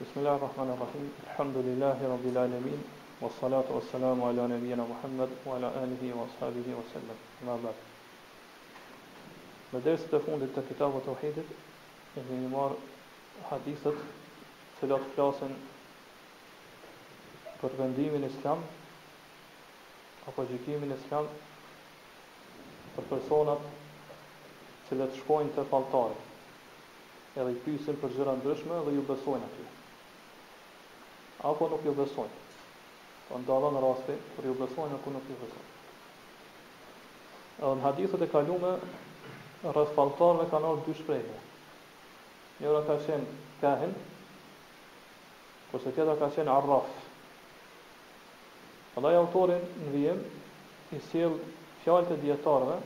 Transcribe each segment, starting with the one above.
بسم الله الرحمن الرحيم الحمد لله رب العالمين والصلاة والسلام على نبينا محمد وعلى آله وأصحابه وسلم ما بعد Në derset e fundit të Kitab ot-Tauhidit i kemi marrë hadithet të cilat flasin për vendimin islam apo gjykimin islam për personat të cilët shkojnë te falltarët edhe i pysin për gjëra ndryshme dhe ju besojnë aty apo nuk ju besojnë po dallon rasti kur ju besojnë apo nuk ju besojnë Edhe në hadithet e kalume, rreth falltarëve kanë ardhë dy shprehje. Njëra ka qenë kahin, kurse tjetra ka qenë arraf. Andaj autori në vijim i sjell fjalët e dijetarëve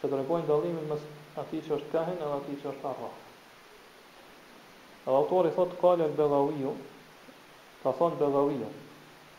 që tregojnë dallimin mes atij që është kahin edhe atij që është arraf. Edhe autori thotë kale al-Begawiu, ka thënë Begawiu,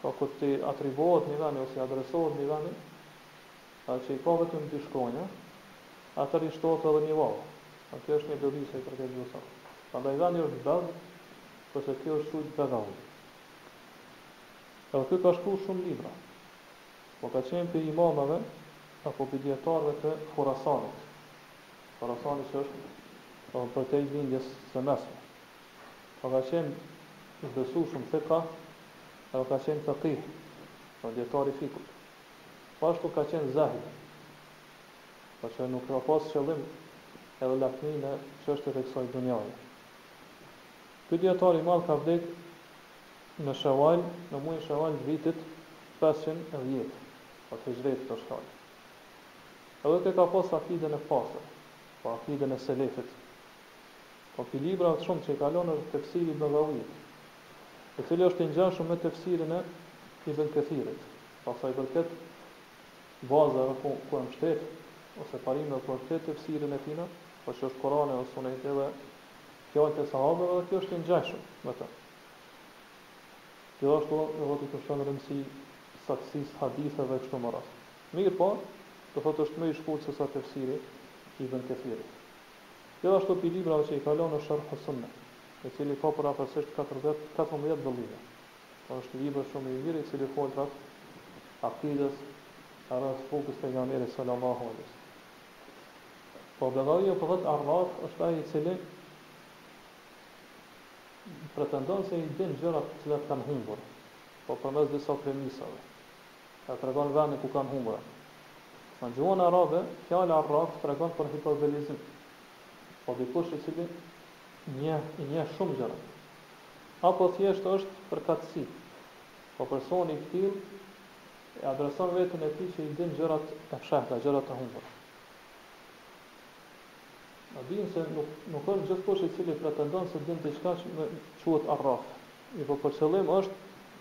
Pra kur t'i atribuohet një veni ose i adresohet një veni që i ka vetëm dy shkronja, atëherë i shtohet edhe një vau. Pra kjo është një dobi sa i përket gjuhës. Prandaj veni është Beg, kurse ky është quajt Begavi. Edhe ky ka shkruar shumë libra. Po ka qenë prej imameve apo prej dijetarëve të Khurasanit. Khurasani që është, do të thotë përtej lindjes së mesme. Po ka qenë i besueshëm thika dhe ka qenë fekih, pra dijetar i fikhut. Po ashtu ka qenë zahid, pra që nuk e ka pas qëllim edhe lakmi në çështjet e kësaj dunjaje. Ky dijetar i madh ka vdekë në shewal, në muajin shewal të vitit pesëqind e dhjetë, pra të hixhretit është fjala. Edhe ky e ka pas akiden e pastër, pra akiden e selefit, Po prej librave të shumë që i ka lënë është Tefsiri i Begawiut, i cili është i ngjashëm me Tefsirin e Ibn Kathirit, për sa i përket bazave ku ku e mbështet ose parimeve ku e mbështet Tefsirin e tij, pra që është Kurani dhe Suneti dhe fjalët e sahabeve dhe ky është i ngjashëm me të. Gjithashtu do thotë i kushton rëndësi saktësisë së haditheve e me radhë. Mirëpo, do thotë është më i shkurtë se sa Tefsiri i Ibn Kathirit. Gjithashtu prej librave që i ka lënë është Sharh Sunnah, i cili ka përafërsisht katërmbëdhjetë, katërmbëdhjetë vëllime. Është libër shumë i mirë i cili fol rreth akides, rreth rrugës së pejgamberit sallallahu alejhi wasallam. Po Begawi po thotë Arraf është ai i cili pretendon se i din gjërat të cilat kanë humbur, po përmes disa premisave. E tregon vendin ku kanë humbur. Në gjuhën arabe, fjala arraf tregon për hiperbolizim, po dikush i cili njeh, i njeh shumë gjëra. Apo thjesht është përkatësi, po personi i këtillë e adreson veten e tij që i din gjërat e fshehta, gjërat e humbura. Me ditë se nuk, nuk është gjithkush i cili pretendon se din diçka që quhet arraf. Mirëpo për qëllim është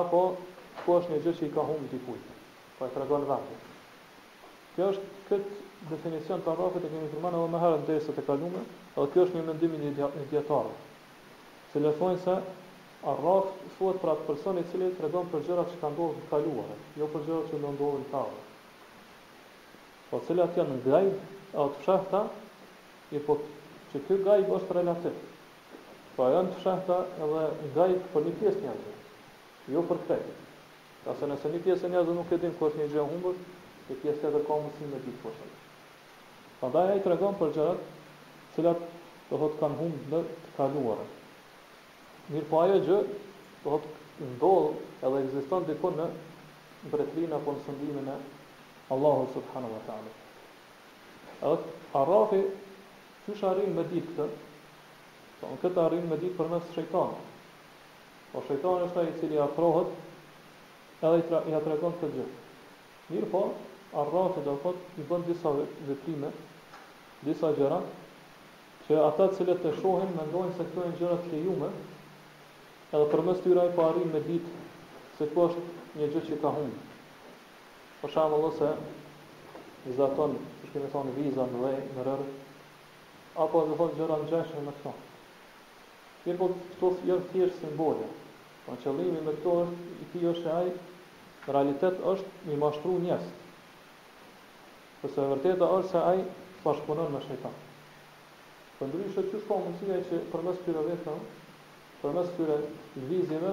apo ku është një gjë që i ka humbë dikujt, po e tregon vendin. Kjo është këtë definicion të arrafit e kemi përmend edhe më herët në derset e kalume, edhe ky është një mendim i dijetarëve, të cilët thonë se arraf thuhet për atë person i cili tregon për gjërat që kanë ndodhur në të kaluarën, jo për gjërat që do ndodhin në të ardhmen. Po të cilat janë gajb e të fshehta, mirëpo që ky gajb është relativ. Pra janë të fshehta edhe gajb për një pjesë të njerëzve, jo për krejt. Ngase nëse një pjesë e njerëzve nuk e dinë ku është një gjë e humbur, një pjesë tjetër ka mundësi me ditë ku është ajo. Prandaj ai tregon për gjërat të cilat do thotë kanë humbë në të kaluarën. Mirëpo ajo gjë do thotë ndodh edhe ekziston diku në mbretërinë apo në sundimin e Allahut subhanahu wa taala. Edhe Arrafi Qysh arrin me ditë këtë? Thonë këtë arrin me ditë përmes shejtanit. Po shejtani është ai i cili afrohet edhe i tra, ia tregon këtë gjë. Mirëpo, arrafi do thotë i bën disa veprime, disa gjëra që ata të cilët e shohin mendojnë se këto janë gjëra të lejuara, edhe përmes tyre ai po arrin me ditë se ku është një gjë që ka humbur. Për shembull nëse vizaton, siç kemi thënë, viza në rre, në rër, apo do thotë gjëra të ngjashme me këto. Mirëpo këto janë thjesht simbole. Po qëllimi me këto është i tij është se ai në realitet është mi mashtru njerëzit. Porse e vërteta është se ai bashkëpunon me shejtan. Përndryshe qysh ka mundësi ai që përmes këtyre veprave, përmes këtyre lëvizjeve,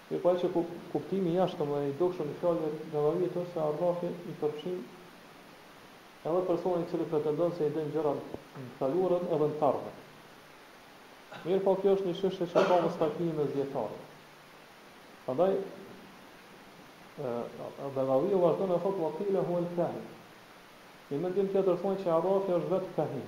Mirëpo ai që kuptimi i jashtëm dhe i dukshëm i fjalëve të Begaviut është se Arrafi i përfshin edhe personin i cili pretendon se i din gjërat në të kaluarën edhe në të ardhmen. Mirëpo kjo është një çështje që ka mospajtim mes dijetarëve. Prandaj Begaviu vazhdon e thotë wa qila huwa al-kahin. Një mendim tjetër thonë që Arrafi është vetë kahin.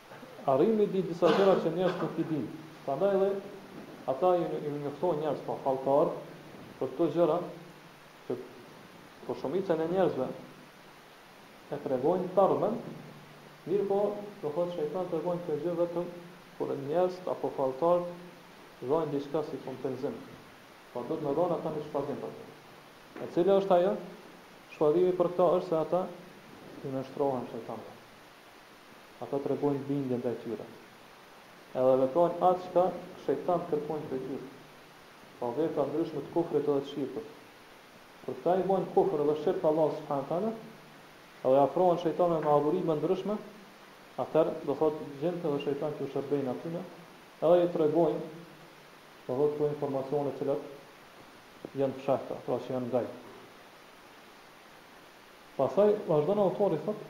Arrijnë me i ditë disa gjëra që njerëzit nuk i dinë. Prandaj edhe ata i i njoftojnë njerëz apo falltarë për këto gjëra që për shumicën e njerëzve e tregojnë tardhmen, mirëpo do thotë shejtani tregon këto gjë vetëm kur njerëzit apo falltarët dhajnë diçka si kompensim. Pra duhet me dhënë ata një shpagim për të. E cila është ajo? Shpagimi për këta është se ata i nënshtrohen shejtanëve. Ata tregojnë bindje ndaj tyre. Edhe veprojnë atë çka shejtanët kërkojnë prej tyre, pra vepra të ndryshme të kufrit edhe të shirkut. Kur këta i bojnë kufër edhe shirk Allahut subhanahu wa taala, edhe afrohen shejtanëve me adhurime të ndryshme, atëherë, do thotë, xhintë dhe shejtanët ju shërbejnë atyre, edhe ju tregojnë, do thotë, këto informacione të cilat janë të fshehta, pra që janë gajb. Pastaj vazhdon autori thotë,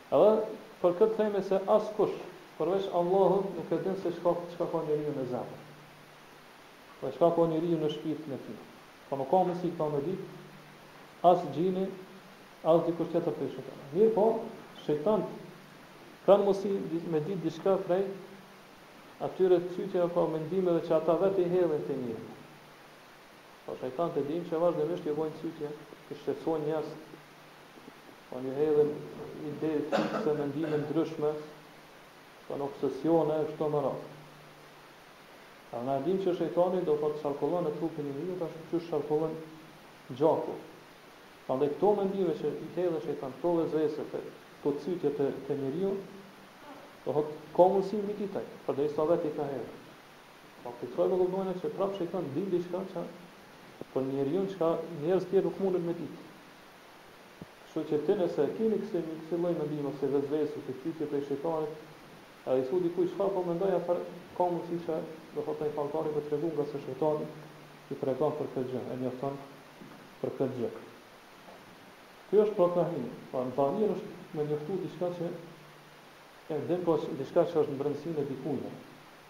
Edhe për këtë themi se askush përveç Allahut nuk e din se çka çka ka njeriu në zemër. Po çka ka njeriu në shpirtin e tij. Po nuk ka mundësi këta me ditë as xhini, as dikush tjetër prej shejtanëve. Mirëpo, shejtanët kanë mundësi me ditë diçka prej atyre çytjeve apo mendimeve që ata vetë i hedhin te njeriu. Po shejtanët e dimë që vazhdimisht i bëjnë çytje, i shqetësojnë njerëz, Po ia hedhin ide fikse mendime ndryshme, po obsesione, kështu me radhë. A na e dimë që shejtani do thotë qarkullon në trupin e njeriut, ashtu siç qarkullon gjaku. Prandaj këto mendime që i hedh shejtani, këto vesvese, këto cytje te te njeriu, do thotë ka mundësi me i ditë, përderisa vetë i ka hedhë. Po ti çfarë do të bëjnë që prap shejtani din diçka prej njeriut çka njerëz tjerë nuk mundën me ditë. Kështu që ti nëse e keni kësi një kësi lloj mendimi ose vesvese ose cytje prej shejtanit, a i thu dikujt çfarë po mendoj atëherë ka mundësi që do thotë ai falltari me tregu ngase shejtani i tregon për këtë gjë, e njofton për këtë gjë. Ky është pra kahin, pra kahin është me njoftu diçka që e din po diçka që është në brendësinë e dikujt.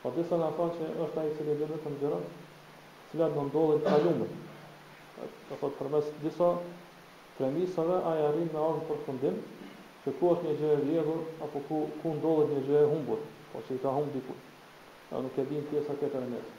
Po disa kanë thanë që është ai i cili di vetëm gjëra të cilat ndodhin në të kalumën. Do thotë përmes disa premisave ai arrin me ardhur në përfundim se ku është një gjë e vjedhur apo ku ku ndodhet një gjë e humbur, po që i ka humb dikujt. Edhe nuk e dinë pjesa tjetër e njerëzve.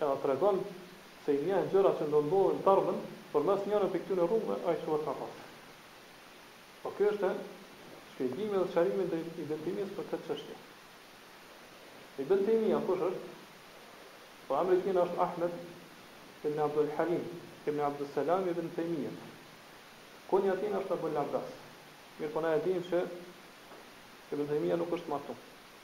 e na tregon se i njeh gjërat që do të ndodhin në të ardhmen përmes njërën prej këtyre rrugëve ai quhet kahin. Po ky ishte shpjegimi dhe sqarimi i Ibn Tejmijës për këtë çështje. Ibn Tejmija kush është? Po emri i tij është Ahmed ibn Abdul Halim ibn Abdul Selam ibn Tejmija. Kunja e tij është Abul Abbas. Mirpo na e dimë që Ibn Tejmija nuk është martuar.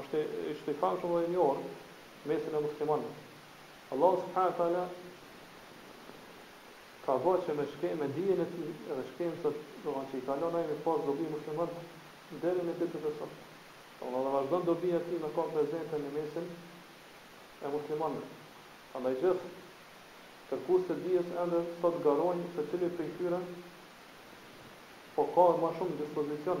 Është është i famshëm dhe i njohur në mesin e muslimanëve. Allahu subhanahu wa taala ka bërë që me dijen me dijen e tij dhe shkencën, do të thotë që i ka lënë ai me pasë dobi muslimanët deri në ditët e sotme. Do të vazhdon dobia e tij me qenë prezente në mesin e muslimanëve. Andaj gjithë kërkues të dijes ende sot garojnë se cili prej tyre po ka më shumë në dispozicion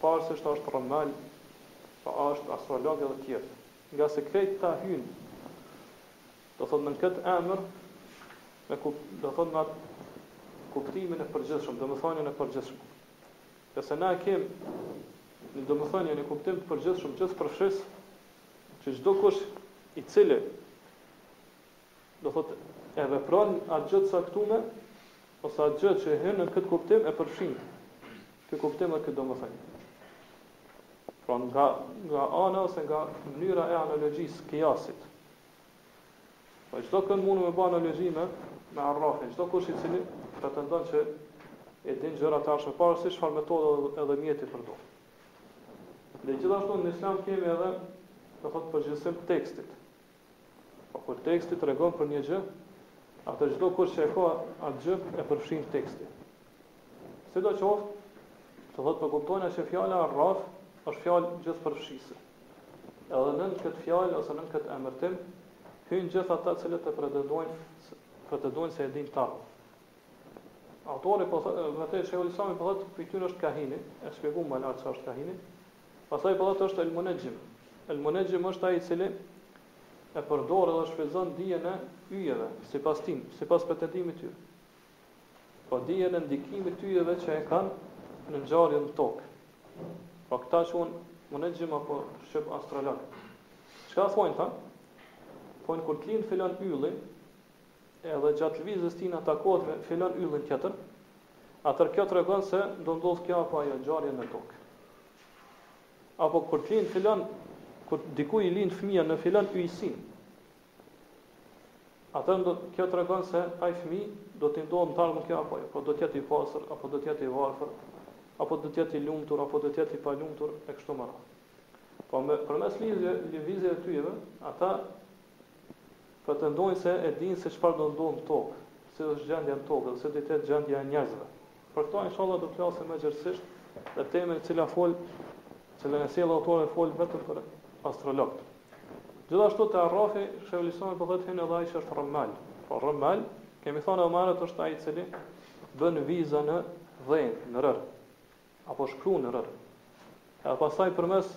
Pavarësisht a është remmal, pra a është astrolog e të tjerë. Ngase krejt këta hyjnë, do të thotë nën këtë emër, me kup, do të thotë me atë kuptimin e përgjithshëm, domethënien e përgjithshme. Ngase na e kemë në domethënie në kuptim të përgjithshëm gjithëpërfshirës që çdo kush i cili Do thotë, e vepron atë gjë të caktume, ose atë gjë që hyn nën këtë kuptim e përfshin këtë kuptim dhe këtë domethënie. Pra nga nga ana ose nga mënyra e analogjisë kiasit. Po çdokënd mund ta bëjmë analogji me me arrafin, çdo kush i cili pretendon që i din gjërat e ardhshme pa marrë parasysh çfarë metode edhe, edhe mjeti përdor. Dhe gjithashtu në Islam kemi edhe do thot përgjithësim të tekstit. Po kur teksti tregon për një gjë, atë çdo kush që e ka atë gjë e përfshin teksti. Sidoqoftë, të thotë po kuptojmë që fjala arraf është fjalë gjithëpërfshirëse. Edhe nën këtë fjalë ose nën këtë emërtim hyjnë gjithë ata të cilët e pretendojnë pretendojnë se e dinë ta. Autori po thotë, më tej Shejhul Islami po thotë, prej këtyne është kahini, e shpjegoi më lart çfarë është kahini, Pastaj po thotë është el-munexhim. El-munexhim është ai i cili e përdor dhe shfrytëzon dijen e yjeve, sipas tim, sipas pretendimit të tyre. Po dijen e ndikimit të yjeve që e kanë në ngjarjet në tokë. Po këta quhen munexhim apo shqip astrolog. Çka thonë ta? Thonë kur të lind filan ylli, Edhe gjatë lëvizjes filan ylli takohet me filan yllin tjetër, atëherë kjo tregon se do ndodhë kjo apo ajo ngjarje në tokë. Apo kur të lind filan, kur dikujt i lind fëmija në filan yjsinë, atëherë do kjo tregon se atij fëmijë do t'i ndodhë në të ardhmen kjo apo ajo, po do të jetë i pasur apo do të jetë i varfër, apo do të jetë i lumtur apo do të jetë i palumtur e kështu me radhë. Po pra përmes lëvizjeve të yjeve ata, Pretendojnë se e dinë se çfarë do të ndodhë në tokë, si është gjendja në tokë dhe si do të jetë gjendja e njerëzve. Për këto inshallah do të flasim më gjerësisht dhe tema e cila fol e cilën e sjell autori fol vetëm për astrologët. Gjithashtu te Arrafi, Shejhul Islami po thotë hyn edhe ai që është remmal. Po remmal, kemi thënë edhe më herët është ai i cili bën viza në dhe, në rërë. apo shkruan në rërë. E pastaj përmes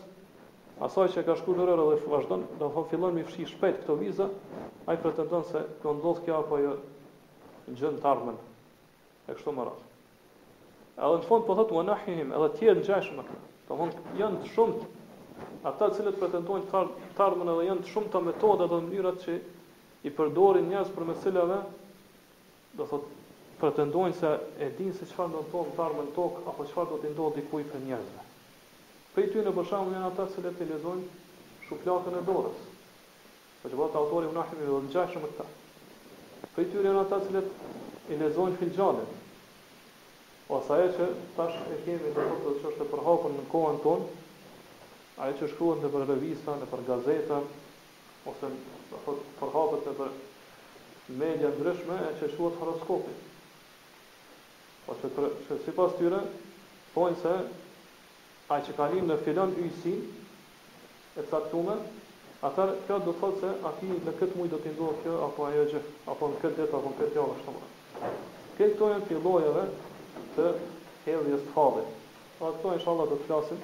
asaj që ka shkruar në rërë dhe vazhdon, do të thotë fillon mi fshi shpejt këto viza, ai pretendon se do ndodh kjo apo ajo gjë në të ardhmen. E kështu me radhë. Edhe në fund po thotë we nahwihim, edhe të tjerë ngjashëm me këtë. Do thotë janë të shumtë ata të cilët pretendojnë të ardhmen edhe janë të shumta metoda dhe mënyrat që i përdorin njerëz përmes të cilave do thotë, pretendojnë se e dinë se çfarë do të ndodhë n't'ardhmen në tokë apo çfarë do t'i ndodhë dikujt prej njerëzve. Prej tyne për shembull janë ata të cilët e lexojnë shuplakën e dorës, për këtë ka thënë autori we nahwihim dhe të ngjashëm me këtë. Prej tyre janë ata të cilët e lexojnë filxhanin, ose ajo që tash e kemi, do thotë, që është e përhapur në kohën tonë, ajo që shkruhet nëpër revista, nëpër gazeta, ose do thot përhapet nëpër media t'ndryshme e që quhet horoskopi po që sipas tyre thonë se ai që ka lind në filan yjsi të caktume atër kjo do të thot se atij në këtë muj do t'i ndodh kjo apo ajo gjë apo në këtë ditë apo në këtë javë kështu me radhë këto janë prej llojeve të hedhjes të fallit edhe këto inshallah do të flasim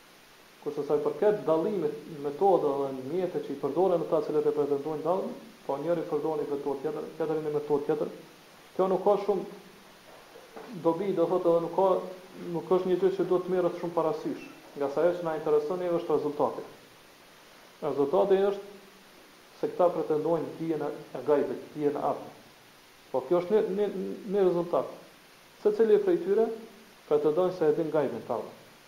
Kurse sa i përket dallimit në metoda dhe në mjete që i përdorin ata të cilët e pretendojnë t'ardhmen, pra njëri përdor një metodë tjetër, tjetri një metodë tjetër, kjo nuk ka shumë dobi, do thotë edhe nuk ka, nuk është një gjë që duhet të merret shumë parasysh, ngase ajo që na intereson neve është rezultati. Rezultati është se këta pretendojnë dijen e gajbit, dijen e t'ardhmes. Po kjo është një një një rezultat. Secili prej tyre pretendon se e din gajbin, të ardhmen.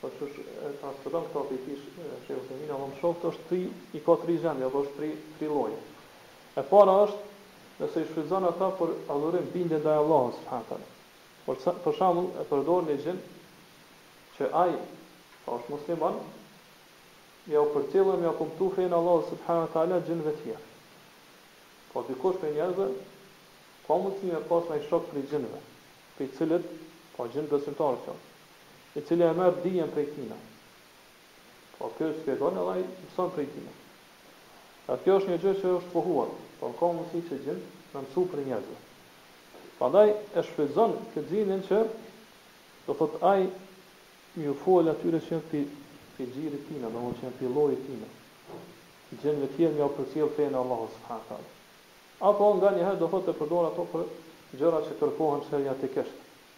Po qysh e transferon këto te ti Shejhu Uthejmin Allahu e mëshiroftë është tri i ka tri gjendje apo është tri tri lloje. E para është nëse i shfrytëzon ata për adhurim, bindje ndaj Allahut subhana taala. Po për shembull e përdor një gjin që ai pra është musliman me ua përcjellë me ja kumtu fenë e Allahut subhana taala gjinëve të tjerë. Po dikush prej njerëzve ka mundësi me pas naj shok prej gjinëve, prej cilët po gjin besimtarë qoftë. i cili e merr dijen prej tina. Po ky i shpjegon edhe ai mëson prej tina. Edhe kjo është një gjë që është pohuar, po ka mundësi që xhini me mësu prej njerëzve. Prandaj e shfrytëzon këtë xhinin që do thotë ai ju fol atyre që janë pi pi gjinit tina, domethënë që janë pi llojit tina. Xhinëve të tjerë me ua përcjell fenë e Allahut subhanahu teala. Apo nganjëherë do thotë e përdor ata për gjëra që kërkohen sheriatikisht,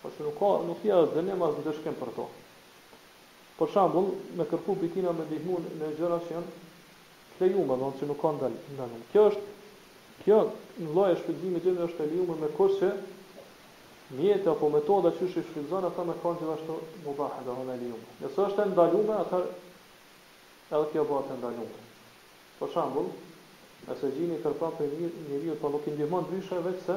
Por që nuk ka, nuk ka as dënim as ndëshkim për to. Për shembull, me kërku pi tina me i ndihmu në gjëra që janë të lejume, do të thotë që nuk ka ndal, ndalim. Kjo është, ky lloj i shfrytëzimit të gjinëve është e lejume me kusht që mjeti apo metoda qysh i shfrytëzon ata me kanë gjithashtu mubah, do të thonë e lejume. Nëse është e ndalume, atëherë edhe kjo bëhet e ndalume. Për shembull, nëse gjini kërkon prej një njeriu, po nuk i ndihmon ndryshe veçse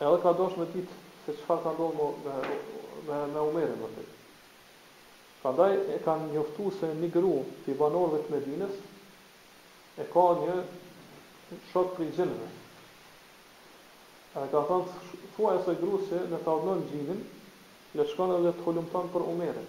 Edhe ka dashtë me ditë se çfarë ka ndodhur më me me me Umerin vërtet. Prandaj e kanë njoftu se një grua prej banorëve të Medinës e ka një shok prej xhinëve. Edhe ka thënë thuaj asaj gruas që le ta urdhëron xhinin, le të shkon edhe le të hulumton për Umerin.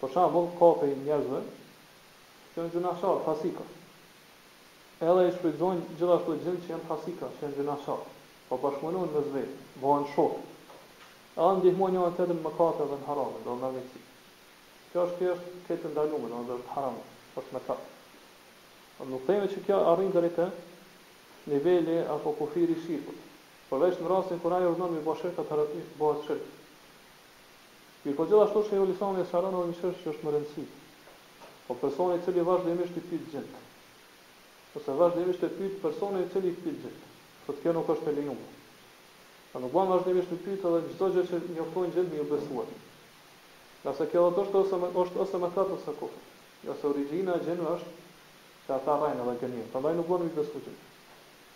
Për shembull, ka pi njerëzve që janë gjunahçarë, fasika. Edhe i shfrytëzojnë gjithashtu gjinët që janë fasika, që janë gjunahçarë. Po bashkëpunojnë mes veti, bëhen shokë. Edhe ndihmojnë njëri tjetrin në mëkate dhe në harame, dhe armiqësi. Kjo është çështje e ndalume, do thotë është haram, është mëkat. Por nuk themi që kjo arrin deri te niveli apo kufiri i shirkut. Përveç në rastin kur ai urdhëron me i bo shirk atëherë bëhet shirk. Mirëpo gjithashtu Shejhu Islami e sqaron edhe një çështje që është me rëndësi, Po personi i cili vazhdimisht i pyet gjint, ose vazhdimisht e pyet personin i cili i pyet gjint, thotë kjo nuk është e lejuar. Pra nuk ban vazhdimisht me pyet edhe çdo gjë që njoftojnë gjint me ju besue. Ngase kjo thotë është ose është ose mëkat ose kufër. Ngase origjina e gjinve është që ata rrejnë edhe gënjejnë. Prandaj nuk ban me i besu gjint.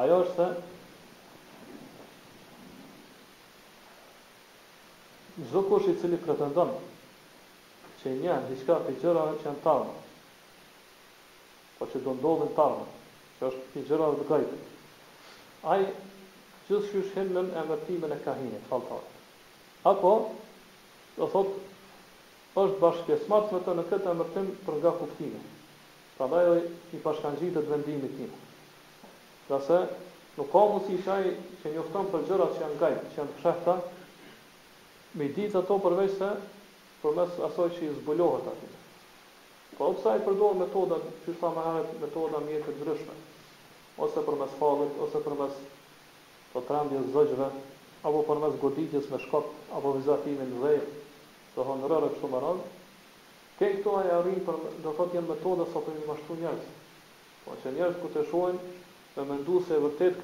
Ajo është se çdo kush i cili pretendon që i njeh diçka prej gjërave që janë të ardhme, po që do ndodhin t'ardhmen, që është prej gjërave të gajbit, ai gjithqysh hyn nën emërtimin e kahinit, falltarit. Apo, do thotë, është bashkëpjesëmarrës me të në këtë emërtim për nga kuptimi. Prandaj ai i bashkangjitet vendimit t'tij. Nga se nuk ka mundësi që ai që njofton për gjëra që janë gajb, që janë të fshehta, me i ditë ato përveçse përmes asaj që i zbulohet atij. Po pse ai përdor metodën, qysh thamë më herët, metoda e mjete të ndryshme, ose përmes fallit, ose përmes trembjes zogjve, apo përmes goditjes me shkop, apo vizatimin në dheu, do thotë n'rërë e kështu me radhë, Me këto ai arrin për do thotë janë metoda sa për mi mashtru njerëzit po që njerëzit kur t'e shohin me mendu se e vërtet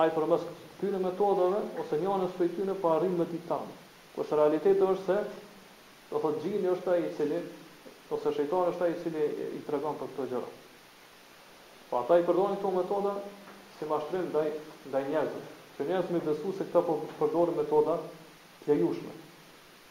ai përmes këtyne metodave ose njanës prej tyne po arrin me ditë t'ardhmen kurse realiteti është se do thotë xhini është ai i cili ose shejtani është ai i cili i tregon për këto gjëra po ata i përdorin këto metoda si mashtrim ndaj ndaj njerëzve që njerëzit me besu se këta po përdorin metoda të lejushme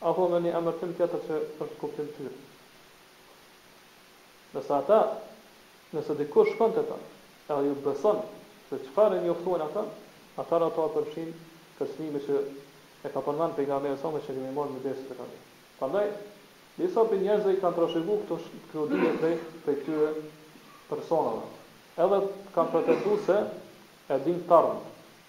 Apo me një emërtim tjetër që është n'kuptim t'tyre. Nëse ata, nëse dikush shkon te ta, e ai u beson se çfarë e njoftun ata, atëherë atë e përfshin kërcënimi që e ka përmend Pejgamberi salallahu alejhi ve selem që e kemi marrë në derset e kaluara. Prandaj, disa prej njerëzve i kanë trashëguar këto këto dije prej prej këtyre personave, edhe kanë pretenduar se e dinë t'ardhmen,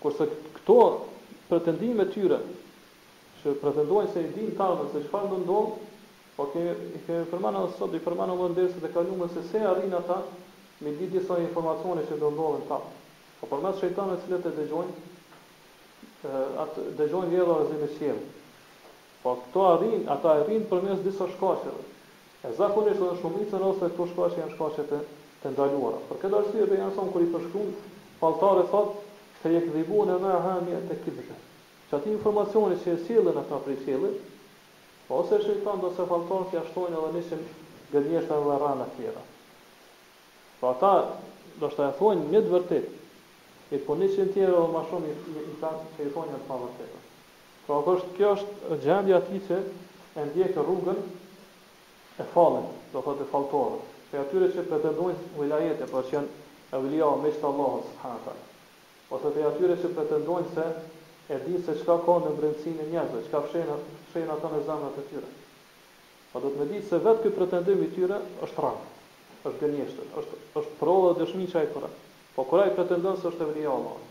Kurse këto pretendime të tyre që pretendojnë se e dinë të ardhmen se çfarë do të ndodhë, po i kemi përmend edhe sot, i përmendëm edhe në derset e kalume se si arrijnë ata me ditë disa informacione që do ndodhin t'ardhmen. Po përmes shejtanëve të cilët e dëgjojnë atë dëgjojnë vjedhurazi në qiell. Po këto i arrijnë, ata arrijnë përmes disa shkaqeve. E zakonisht në shumicën e rasteve këto shkaqe janë shkaqe të të ndaluara. Për këtë arsye pejgamberi sa kur i përshkruan falltarët thotë, Feyekdhibune ma'aha mi'ete kidhbe. Që atij informacioni që e sjellin ata prej qiellit, ose shejtanët, ose falltarët ia shtojnë edhe njëqind gënjeshtra edhe rrana tjera. Po ata ndoshta e thonë një të vërtetë, mirëpo njëqind tjera edhe ma shumë i kanë që i thonë janë të pavërteta. Pra thotë kjo është gjendja e atij që e ndjek rrugën e fallit, do thotë e falltorëve, prej atyre që pretendojnë wilajete, pra që janë evlija, miq të Allahut subhanahu wa taala, ose prej atyre që pretendojnë se e dinë se çka ka në brendësinë e njerëzve, çka fshehë fshehin ata në zemrat e tyre. Pra duhet me ditë se vetë ky pretendim i tyre është rren, është gënjeshtër, është është provë dhe dëshmi që ai po rren. Po kur ai pretendon se është evlija i Allahut,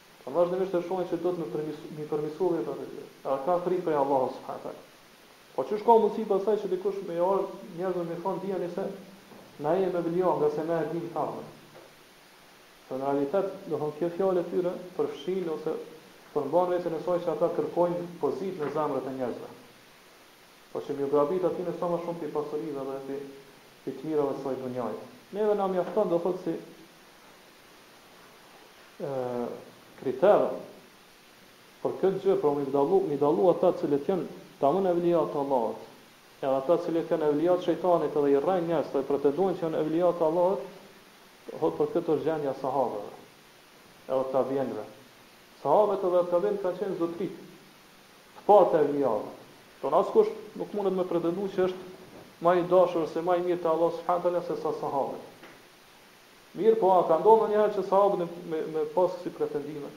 Pra vazhdimisht e shohin që duhet mi përmisu, mi përmisu veprat e tyre. Dhe ata kanë frikë prej Allahut subhanahu wa taala. Po çysh ka mundësi pastaj që dikush me ju ardh njerëzve me ju thonë dijeni se na jemi evlija nga se na e dimë faktin. Dhe në realitet, do thotë kjo fjalë e tyre përfshin ose përmban n'veten e saj që ata kërkojnë pozitë në zemrat e njerëzve. Po që m'iu grabit atyre sa më shumë prej pasurive dhe prej prej të mirave të kësaj dunjaje. Neve na mjafton do thotë si kriter për këtë gjë, pra mi dallu, mi dallu ata të cilët janë tamën evlija të Allahut, edhe ata të cilët janë evlija të shejtanit edhe i rrejnë njerëzit, pretendojnë që janë evlija të Allahut, thotë për këtë është gjendja e sahabeve, edhe tabiinëve. Sahabet edhe tabiinët kanë qenë zotrit, të parët e evlijave. Dmth askush nuk mundet me pretendu që është më i dashur ose më i mirë te Allahu subhanahu teala se sa sahabet. Mirëpo a ka ndodhur ndonjëherë që sahabët me me pas kësi pretendime,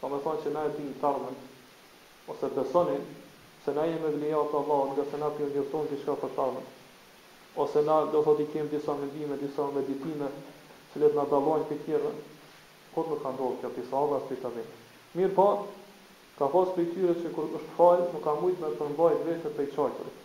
pa me thanë që na e dimë t'ardhmen, ose besoni se na jemi evlija të Allahut nga se na po ju njoftojmë diçka për t'ardhmen, ose na, do thotë, i kemi disa mendime, disa meditime, të cilat na dallojnë prej të tjerëve? Kurrë nuk ka ndodhur kjo prej sahabëve as prej tabiinëve. Mirëpo, ka pas prej tyre që kur është falë nuk ka mujt me përmbajt veten prej çajturit.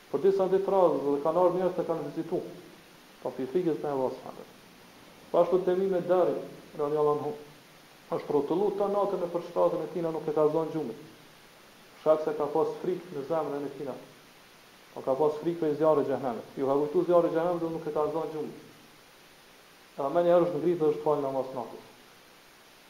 Për disa ditë radhazi dhe kanë ardhur njerëzit e kanë vizitu, pra prej frikës me e dha sëmendet. Po ashtu Temim ed-Dari, radijallahu anhu, është rrotullu tën natën nëpër shtratin e tina nuk e ka zënë gjumi, për shkak se ka pas frikë në zemrën e tina, pra ka pas frikë prej zjarrit të xhehenemit, ju ka kujtu zjarri i xhehenemit dhe nuk e ka zënë gjumi. Edhe menjëherë është ngrit dhe është fal namaz natës.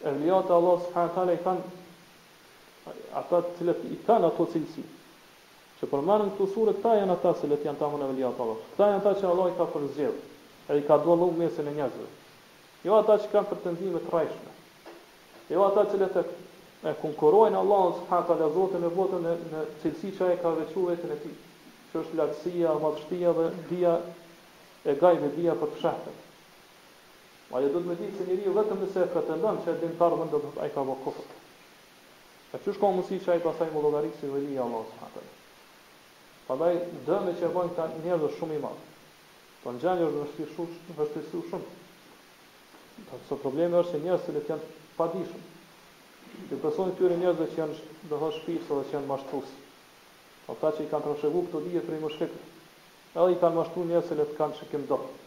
Evlijatë e Allahut subhanahu wa taala i kanë ata të cilët i kanë ato cilësi. Që përmenden në këto sure këta janë ata të cilët janë tamam evlijatë e Allahut. Këta janë ata që Allah i ka përzgjedhur edhe i ka dallu n'mesin e njerëzve. Jo ata që kanë pretendime të rrajshme. Jo ata të cilët e konkurrojnë Allahun subhanahu wa taala Zotin e botëve në në cilësi që ai ka veçuar veten e tij, që është lartësia, madhështia dhe dija e gajbit, dija për të fshehtë. Madje duhet me ditë se njeriu vetëm nëse e pretendon se e din të ardhmen do të thotë ai ka bë kufër. E çysh ka mundësi që ai pastaj me u llogarit si veli i Allahut subhanahu wa taala. Prandaj dëmi që e bëjnë këta njerëz është shumë i madh. Po gjynahi është vështirësu, vështirësu shumë. Do të thotë problemi është se njerëz të cilët janë të padijshëm. Ky person këtyre njerëzve që janë do thotë shpifës ose që janë mashtrues. Po ata që i kanë trashëguar këto dije prej mushrikëve. Edhe i kanë mashtruar njerëz të cilët kanë shikim të dobët.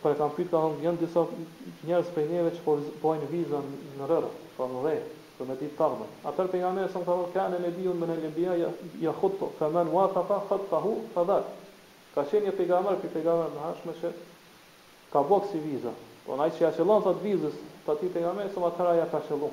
Po e kam pyet ka thënë janë disa njerëz prej neve që po bojnë viza në rërë, pra në dhe, për me ditë të ardhmen. Atëherë pejgamberi sa ka thënë kane nebiun min el enbia jahuttu fe men wafaqa khattahu fa dhak. Ka qenë një pejgamber prej pejgamberëve të mëhershëm që ka bo kësi viza. Pra ai që ja qëllon thot vizës të atij pejgamberi sa atëherë ai ja ka qëllu.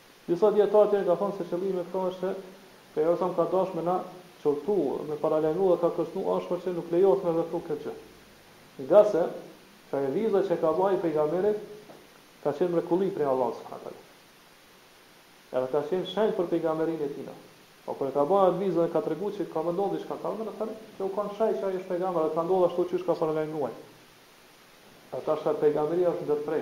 Disa dijetarë tjerë kanë thënë se qëllimi me këtë është se Pejgamberi sa ka dashtë me na qortu, me paralajmru dhe ka kërcënu ashpër që nuk lejohet me vepru këtë gjë. Ngase që ajo viza që e ka ba ai Pejgamber ka qenë mrekulli prej Allahut subhanahu wa taala. Edhe ka qenë shenjë për pejgamberinë e tij. Po kur e ka ba atë vizën e ka tregu që ka me ndodh diçka ka me ndodh, thënë që u kanë shenj që ai është pejgamber dhe ka ndodhur ashtu qysh ka paralajmru ai. Edhe tash pejgamberia është ndërpre.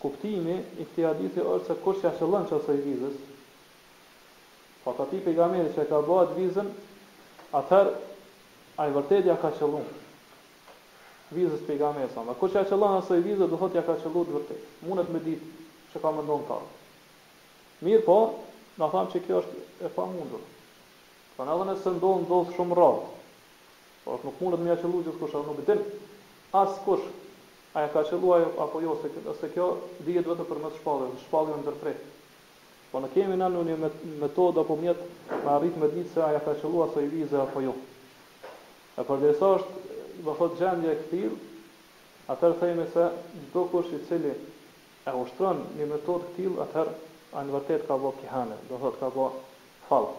Kuptimi i këtij hadithi është se kush ia qëllon që asaj vizës, pra të atij pejgamberit që e ka bë atë vizën, atëherë ai vërtet ia ka qëllu vizës pejgamberit sa. Kush ia qëllon asaj vize, do thotë ia ka qëllu të vërtetës. Mundet me ditë çka me ndodh ta. Mirëpo, na thamë që kjo është e pamundur. Pra edhe nëse ndodh, ndodh shumë rrallë. Por nuk mundet me ia qëllu gjithkush edhe nuk din askush a ia ka qëllu ai apo jo se kjo dihet vetëm përmes shpalljes, shpallja është ndërpre. Po nuk kemi ne ndonjë metodë apo mjet me arrit me ditë se a ia ka qëllu asaj vize apo jo. E përderisa është do thotë gjendja e këtillë, atëherë themi se çdokush i cili e ushtron një metodë këtillë atëherë ai në vërtetë ka bo kehane, do thotë ka bo fallë.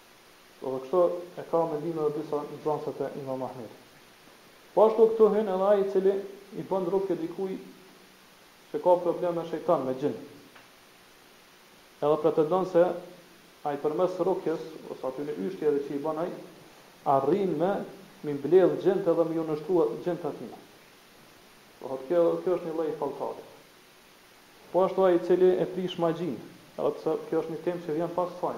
Edhe kështu e ka mendim edhe disa nxënës të Imam Ahmedit. Po ashtu këtu hyn edhe ai i cili i bën rukje dikujt që ka problem me shejtan, me xhin. Edhe pretendon se ai përmes rukjes ose atyre yshtjeve që i bën ai, arrin me mi mbledh xhinët edhe me iu nënshtru xhinët atina. Do thotë kjo edhe kjo është një lloj falltarie. Po ashtu ai i cili e prish magjinë, edhe pse kjo është një temë që vjen pas kësaj.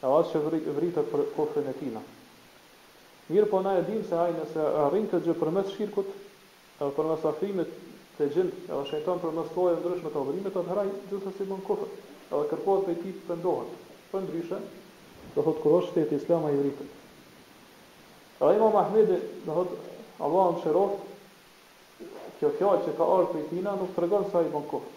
Edhe as që vritet për kufrin e tina. Mirëpo na e dimë se ai nëse e arrin këtë gjë përmes shirkut, edhe përmes afrimit te xhinët, edhe shejtanët përmes llojeve të ndryshme të adhurimit, atëherë ai gjithsesi bën kufër, edhe kërkohet prej tij të pendohet. Përndryshe, do thotë kur është shteti islam ai vritet. Edhe Imam Ahmedi, do thotë, Allahu e mëshiroftë, kjo fjalë që ka ardhur prej tina nuk tregon se ai bën kufër.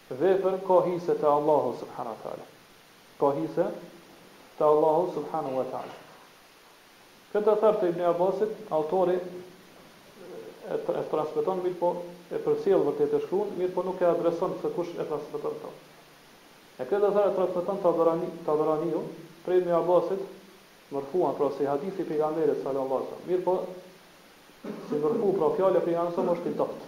Vepër s'ka hise te Allahu subhanahu wa taala. S'ka hise te Allahu subhanahu wa taala. Këtë ather të Ibn Abbasit, autori e, e transmeton mirëpo e përcjell vërtet e shkruan, mirëpo nuk e adreson se kush e transmeton këtë. E këtë ather e transmeton Tabarani, Tabaraniu prej Ibn Abbasit, merfuan pra si hadith i pejgamberit sallallahu alaihi wasallam. Mirëpo si merfu pra fjalë e pejgamberit është i dobët.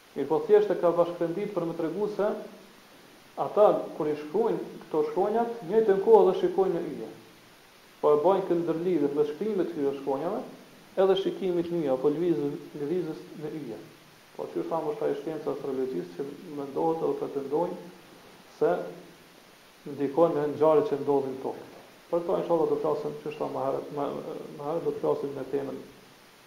Mirëpo thjesht e ka bashkërenditë për me tregu se ata kur i shkruajnë këto shkronja në të njëjtën kohë edhe shikojnë në yje. Po e bajnë këtë ndërlidhje mes shkrimit të këtyre shkronjave edhe shikimit në yje apo lëvizjes në yje. Po qysh thamë është ajo shkenca e astrologjisë që mendohet edhe pretendojnë se ndikon në ngjarjet që ndodhin në tokë. Për këto inshallah do flasim qysh thamë më herët më herët do të flasim në temën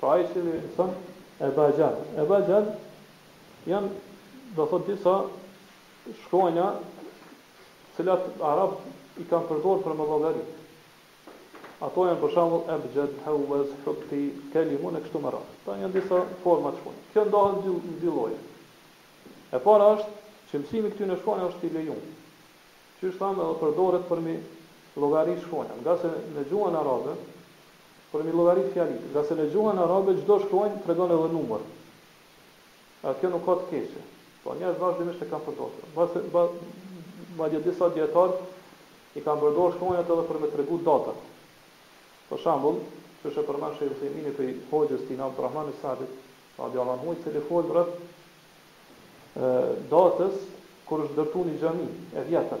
Pra ai që i thon ebaxhad, ebaxhad jan do thot disa shkronja të cilat arabët i kan përdor për me llogarit. Ato jan për shembull ebxhed, heuez, hutti, kelemun e kështu me radh. Kto jan disa forma të shkronjave. Kjo ndahet në dy në dy lloje. E para ësht që msimi i këtyne shkronja ësht i lejum. Qysh thamë edhe përdoret për me llogarit shkronjat, ngase në gjuhën arabe, Për mi llogarit fjalitë, ngase në gjuhën arabe çdo shkronjë tregon edhe numër. E kjo nuk ka të keqe. Po njerëzit vazhdimisht e kanë përdorë këtë. Mbase mba madje disa dijetarë i kanë përdorë shkronjat edhe për me tregu datën. Për shembull, qysh e përmend Shejh Uthejmini prej hoxhës tina Abdurrahman e Sadit, radijallahu anhu, i cili fol rreth datës kur është ndërtu një xhami e vjetër.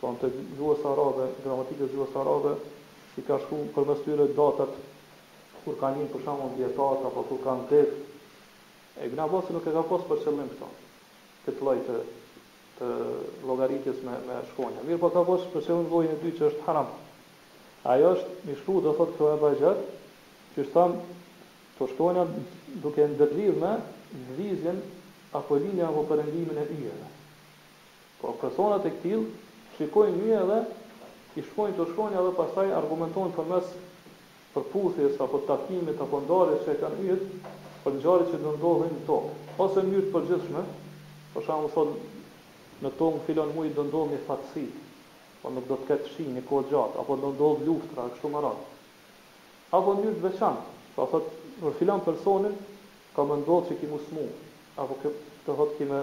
Pra të gjuhës arabe, gramatikës gjuhës arabe i ka shkru përmes tyre datat kur kanë lindë për shembull dijetarët apo kur kanë vdek. E Ibn Abasi nuk e ka pas për qëllim këtë, këtë lloj të të llogaritjes me me shkronja. Mirëpo ka pas për qëllim llojin e dytë që është haram. Ajo është mi shkru do thotë këto ebaxhad, qysh thamë këto shkronja duke ndërlidh me lëvizjen apo lindjen apo perëndimin e yjeve. Por persona të këtillë shikojnë në yje edhe i shkruajnë këto shkronja edhe pastaj argumentojnë përmes përputhjes apo takimit apo ndarjes që e kanë yjet për ngjarjet që do ndodhin në tokë ose në mënyrë të përgjithshme për shembull thotë në tokë në filan muaj do ndodhë një thatësi po nuk do të ketë shi një kohë të gjatë apo do ndodhë luftra e kështu me radhë apo në mënyrë të veçantë pra thotë për filan personin ka me ndodhë që ki mu smu apo të thotë ki me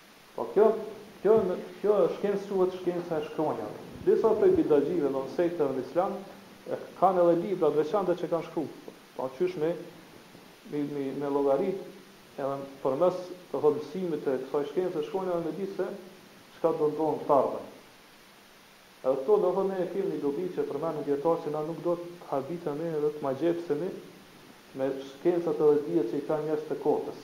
Po kjo, kjo, kjo shkencë quhet shkenca e shkronjave. Disa prej bidatxhive, domthonë sekteve në Islam, kanë edhe libra të veçanta që kanë shkru, pra qysh me me me me llogarit edhe përmes të thotë mësimit të kësaj shkence të shkronjave me ditë se çka do ndodhë në të ardhmen. Edhe këto do thotë ne e kemi një dobi që përmendin dijetarët që na nuk do të habitemi edhe të magjepsemi me shkencat edhe dijet që i kanë njerëzit e të kotës.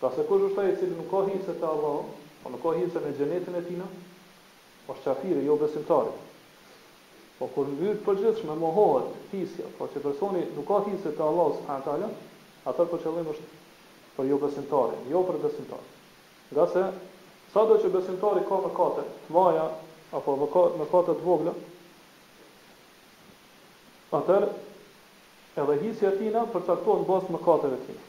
Pra se kush është ai i cili nuk ka hise te Allahu, pra nuk ka hise në Xhenetin e Tina, është kafiri, jobesimtari. Po kur në mënyrë të përgjithshme mohohet hisja, pra që personi nuk ka hise te Allahu subhanahu wa taala, atëherë për qëllim është për jobesimtarin, jo për besimtarin. Ngase sado që besimtari ka mëkate të mëdha apo mëkate të vogla, atëherë edhe hisja e tina përcaktohet në bazë të mëkateve të tina.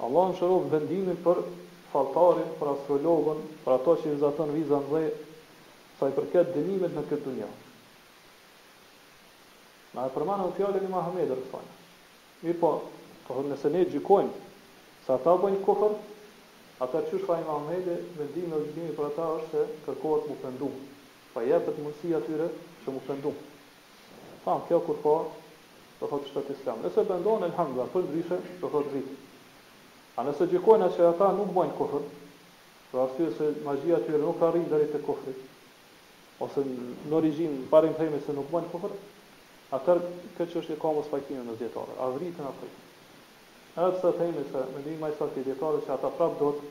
Allah mëshiroftë vendimin për falltarin, për astrologun, për ato që vizaton viza n'dhe, sa i përket dënimit në këtë dunja. Na e përmendëm fjalën e Imam Ahmedit rreth saj. Mirëpo, do të thotë nëse ne gjykojmë se ata bëjnë kufër, atëherë qysh tha Imam Ahmedi, vendimi dhe gjykimi për ata është se kërkohet mu pendu, pra jepet mundësi atyre që mu pendu. Thamë, kjo kur ka, do thotë shtet islam. Nëse pendohen, elhamdullah, përndryshe, do thotë vriten. A nëse gjykojmë që ata nuk bëjnë kufër, për arsye se magjia e tyre nuk arrin deri te kufri, ose në origjinë, në parim themi se nuk bëjnë kufër, atëherë kjo çështje ka mospajtime mes dijetarëve, a vriten apo jo. Edhe pse themi se mendimi ma i saktë i dijetarëve që ata prapë do të,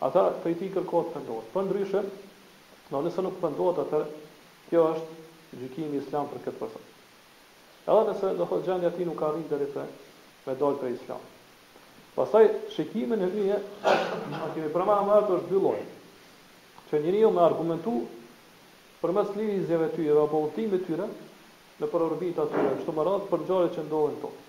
Ata prej tij kërkohet të pendohet. Përndryshe, do nëse nuk pendohet atëherë kjo është gjykimi islam për këtë person. Edhe nëse do thotë gjendja e tij nuk arrin deri te me dalë prej islamit. Pastaj shikimi në yje, e kemi përmend më herët është dy lloje. Që njeriu me argumentu përmes lëvizjeve të tyre apo udhëtimit të tyre nëpër orbitat e tyre e kështu me radhë për ngjarjet që ndodhin në tokë.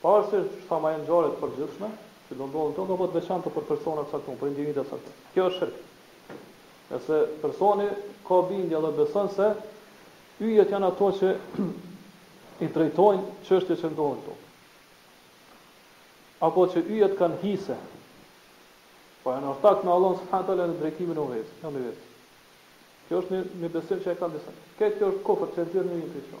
Pavarësisht a janë ngjarje të përgjithshme që do ndodhin në tokë apo të veçanta për persona të caktuar, për individa të caktuar. Kjo është shirk. Nëse personi ka bindje dhe beson se yjet janë ato që i drejtojnë çështjet që ndodhin në tokë. Apo që yjet kanë hise. Po janë ortak me Allahun subhanahu teala në drejtimin e universit, në univers. Kjo është një një besim që e kanë disa. Këtë kjo është kufër që e nxjerr njeriu prej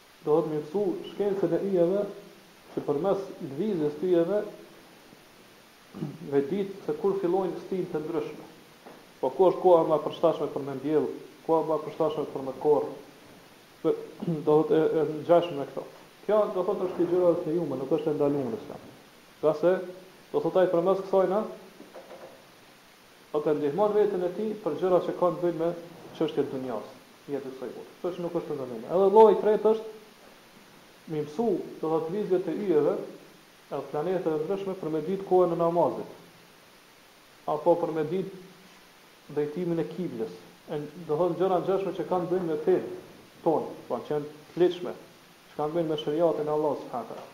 Do thotë me mësu shkencën e yjeve që përmes lëvizjes të yjeve me ditë se kur fillojnë stinë të ndryshme. Po ku është koha më e përshtatshme për me mbjellë, koha më e përshtatshme për me korrë, dhe do thotë e e ngjashme me këto. Kjo do thotë është prej gjërave të lejume, nuk është e ndalume në Islam. Ngase do thotë ai përmes kësaj na e ndihmon veten e tij për gjëra që kanë të bëjnë me çështje të dunjas, jetës së kësaj bote. Kështu që nuk është e ndaluar. Edhe lloji i tretë është me mësu, do të thotë lëvizjet e yjeve, e planeteve të ndryshme për me ditë kohën e namazit, apo për me ditë drejtimin e kibles, e do të thotë gjëra të ngjashme që kanë të bëjnë me fenë tonë, pra që janë të ligjshme, që kanë të bëjnë me sheriatin e Allahut subhanahu wa taala.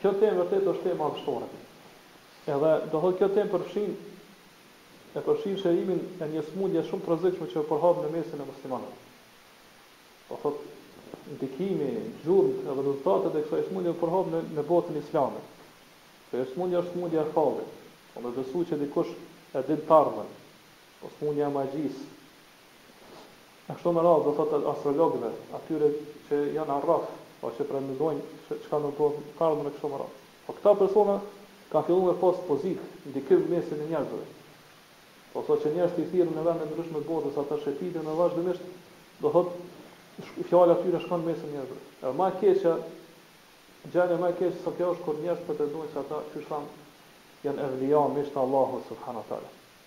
Kjo temë vërtet është temë madhështore. Edhe do thotë kjo temë përfshin e përfshin shërimin e një sëmundje shumë të rrezikshme që u përhap në mesin e muslimanëve. Do thotë ndikimi, gjurmët edhe rezultatet e kësaj sëmundje u përhap në në botën islame. Kjo sëmundje është sëmundja e fallit. Po me besu që dikush e din të ardhmen. Po sëmundja e magjisë, E kështu me radhë, do thotë astrologëve, atyre që janë arraf, pra që pretendojnë se dinë çka do të ndodhë në të ardhmen e kështu me radhë. Po këta persona kanë fillu me pas pozitë, ndikim në mesin e njerëzve. Po sa që njerëzit i thirrin në vende të ndryshme të botës, ata shëtiten dhe vazhdimisht, do thotë, fjala e tyre shkon në mesin e njerëzve. Edhe më e keqja, gjendja më e keqe se kjo është kur njerëz pretendojnë se ata, qysh thamë, janë evlija, miq të Allahut subhanahu wa taala.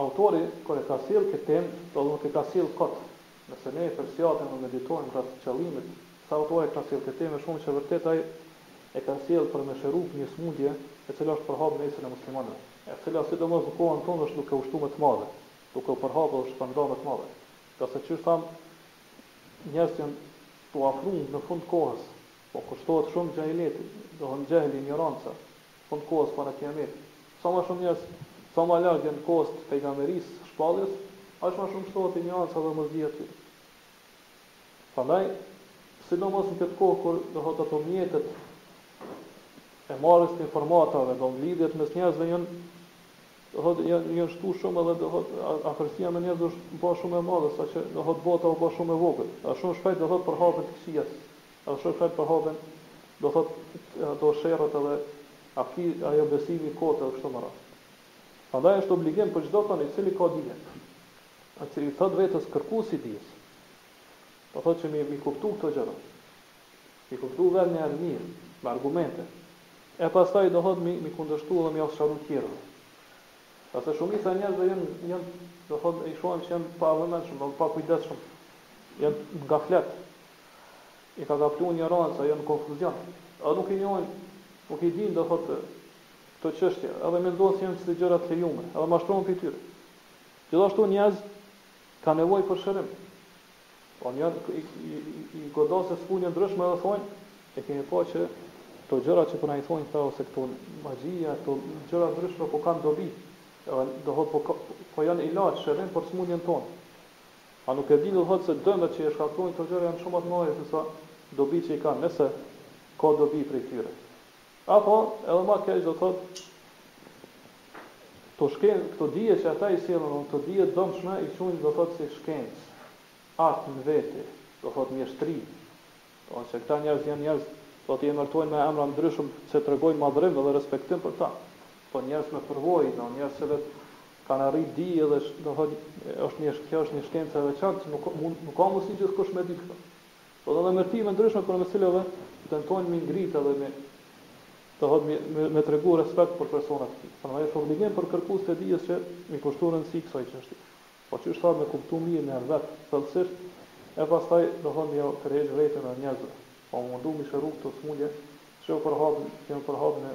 Autori kur e ka sjellë këtë temë, do të thotë s'e ka sjellë kot. Nëse ne përsiatim dhe meditojmë rreth qëllimit pse autori ka sjellë këtë temë është shumë që e vërtetë ai e ka sjellë për me shëru një smundje e cila është përhapë në mesin e muslimanëve e cila sidomos në kohën tonë është duke u shtu me të madhe duke u përhapë dhe shpërnda me të madhe ngase qysh thamë njerëzit janë tu afru në fund kohës po ku shtohet shumë xhahileti do të thonë xhehli injoranca Fund kohës para Kiametit. Sa më shumë njerëz, sa më larg janë kohës të pejgamberisë, shpalljes, aq më shumë shtohet injoranca dhe mosdija e tyre. Prandaj, sidomos në këtë kohë kur, do thotë, ato mjetet e marrjes të informatave, do thotë, lidhjet mes njerëzve janë, do thotë, janë janë shtu shumë edhe, do thotë, afërsia mes njerëzve është ba shumë e madhe, saqë, do thotë, bota u ba shumë e vogël. Dhe shumë shpejt, do thotë, përhapen të këqijat Edhe shumë shpejt përhapen, do thotë ato shirket edhe aki, ajo besimi i kotë edhe kështu me radhë. Prandaj është obligim për çdo kënd i cili ka dije, i cili i thotë vetes kërkues i dijes, do thotë që mi, mi kuptu këto gjëra, mi kuptu vetë një herë mirë, me argumente, e pastaj do thotë mi, mi kundërshtu edhe mi ja sqaru tjerëve. Ngase shumica e njerëzve janë, janë, do thotë, i shohim që janë pavëmendshëm, pakujdesshëm, janë në gaflet, I ka kaplu injoranca, janë në konfuzion. Edhe nuk i njohin, nuk i dinë do thotë këto çështje, edhe mendojnë se janë si gjëra të lejume, edhe mashtrohen prej tyre. Gjithashtu njerëz kanë nevojë për shërim. Po njerëzit i, i, i, i godasin sëmundje t'ndryshme dhe thonë, e kemi pa që këto gjëra që po na i thonë këta ose këto magji a, këto gjëra t'ndryshme po kanë dobi, edhe do thotë po, po janë ilaç, shërim për sëmundjen tonë. A nuk e dinë do të thotë se dëmet që i shkaktojnë këto gjëra janë shumë më të mëdha se sa dobitë që i kanë, nëse ka dobi prej tyre. Apo edhe më keq do të thotë këto shkencë, këto dije që ata i sjellin, domthonë këto dije të dëmshme i quajnë do të thotë si shkencë, art në vete, do të thotë mjeshtri. Domthonë ose këta njerëz janë njerëz do të thotë i emërtojnë me emra të ndryshëm që tregojnë madhërim dhe respektim për ta. Po njerëz me përvojë, domthonë njerëz të cilët Kanë arrit dije dhe është, domethënë, është një kjo është një shkencë e veçantë që nuk mund nuk ka mundësi gjithkush me dit këtë. Do thotë emërtime t'ndryshme përmes cilave tentojnë mi ngrit edhe me do thotë me, me, me tregu respekt për persona të tillë. Prandaj është obligim për kërkues të dijes që mi kushtu rëndësi kësaj çështje. Po qysh tha me kuptu mirë një herë vet, thellësisht, e pastaj do thotë mi tërheq vërejtjen edhe njerëzve. Po mundu mi shëru këto sëmundje që u përhapin, që janë përhapur në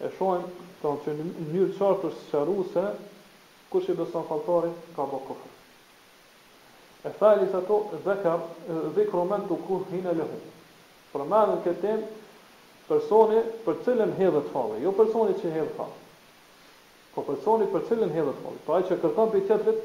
E shohim pra që në mënyrë të qartë është sqaruar se kush i beson falltarit ka bë kufër. E thalithatu dhikr dhikru men tukuhhine lehu. Përmendet në këtë temë personi për të cilën hedhet falli, jo personi që hedh fallin, po personi për të cilën hedhet falli, pra ai që kërkon prej tjetrit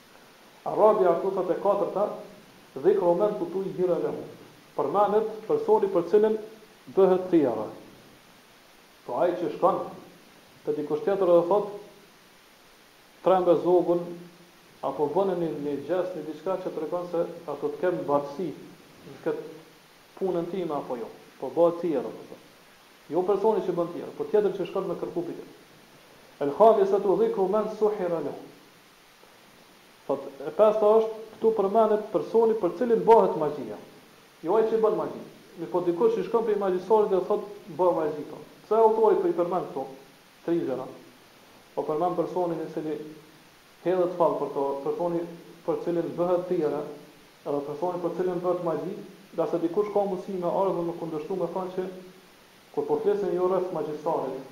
Er-rabiatu, thotë e katërta, dhikru men tutujjire lehu, Përmendet personi për të cilin bëhet tijare, pra ai që shkon te dikush tjetër dhe thotë, trembe zogun apo bënë një një gjest, një diçka që tregon se a do të ketë mbarësi në këtë punën time apo jo, po bëhet tijare domethënë. Jo personi që bën tijare, por tjetri që shkon me kërku prej tij. El-khamisetu dhikru men suhira lehu, Thotë, e pesta është,, këtu përmendet personi për cilin bëhet magjia. Jo ai që bën magji. Mirëpo dikush që shkon prej magjistarit dhe thotë, bëj magji, po. Pse autori po i përmend këtu tri gjëra? Po përmend personin i cili hedhet fall për to, personi për të cilin bëhet tijera, edhe personi për të cilin bëhet magji, ngase dikush ka mundësi me ardhë dhe me kundërshtu me thonë që kur po flisim jo rreth magjistarit,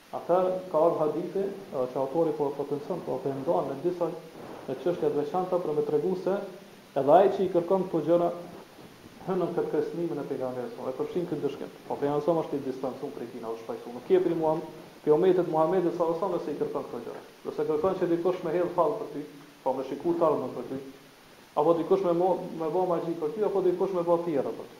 Atëherë ka ardhë hadithi që autori po e potencon, po e potencon në disa në çështje të veçanta për me tregu se edhe ai që i kërkon këto gjëra hyn nën këtë kërcënimin e Pejgamberit sa, e përfshin këtë ndëshkim. Po Pejgamberi sa është i distancum prej tij, është pajsu, nuk je prej Muham, prej umetit të Muhamedit sa sa nëse i kërkon këto gjëra. Nëse kërkon që dikush me hedh fall për ty, po me shiku të ardhmen për ty, apo dikush me me ba magji për ty, apo dikush me ba tijera për ty.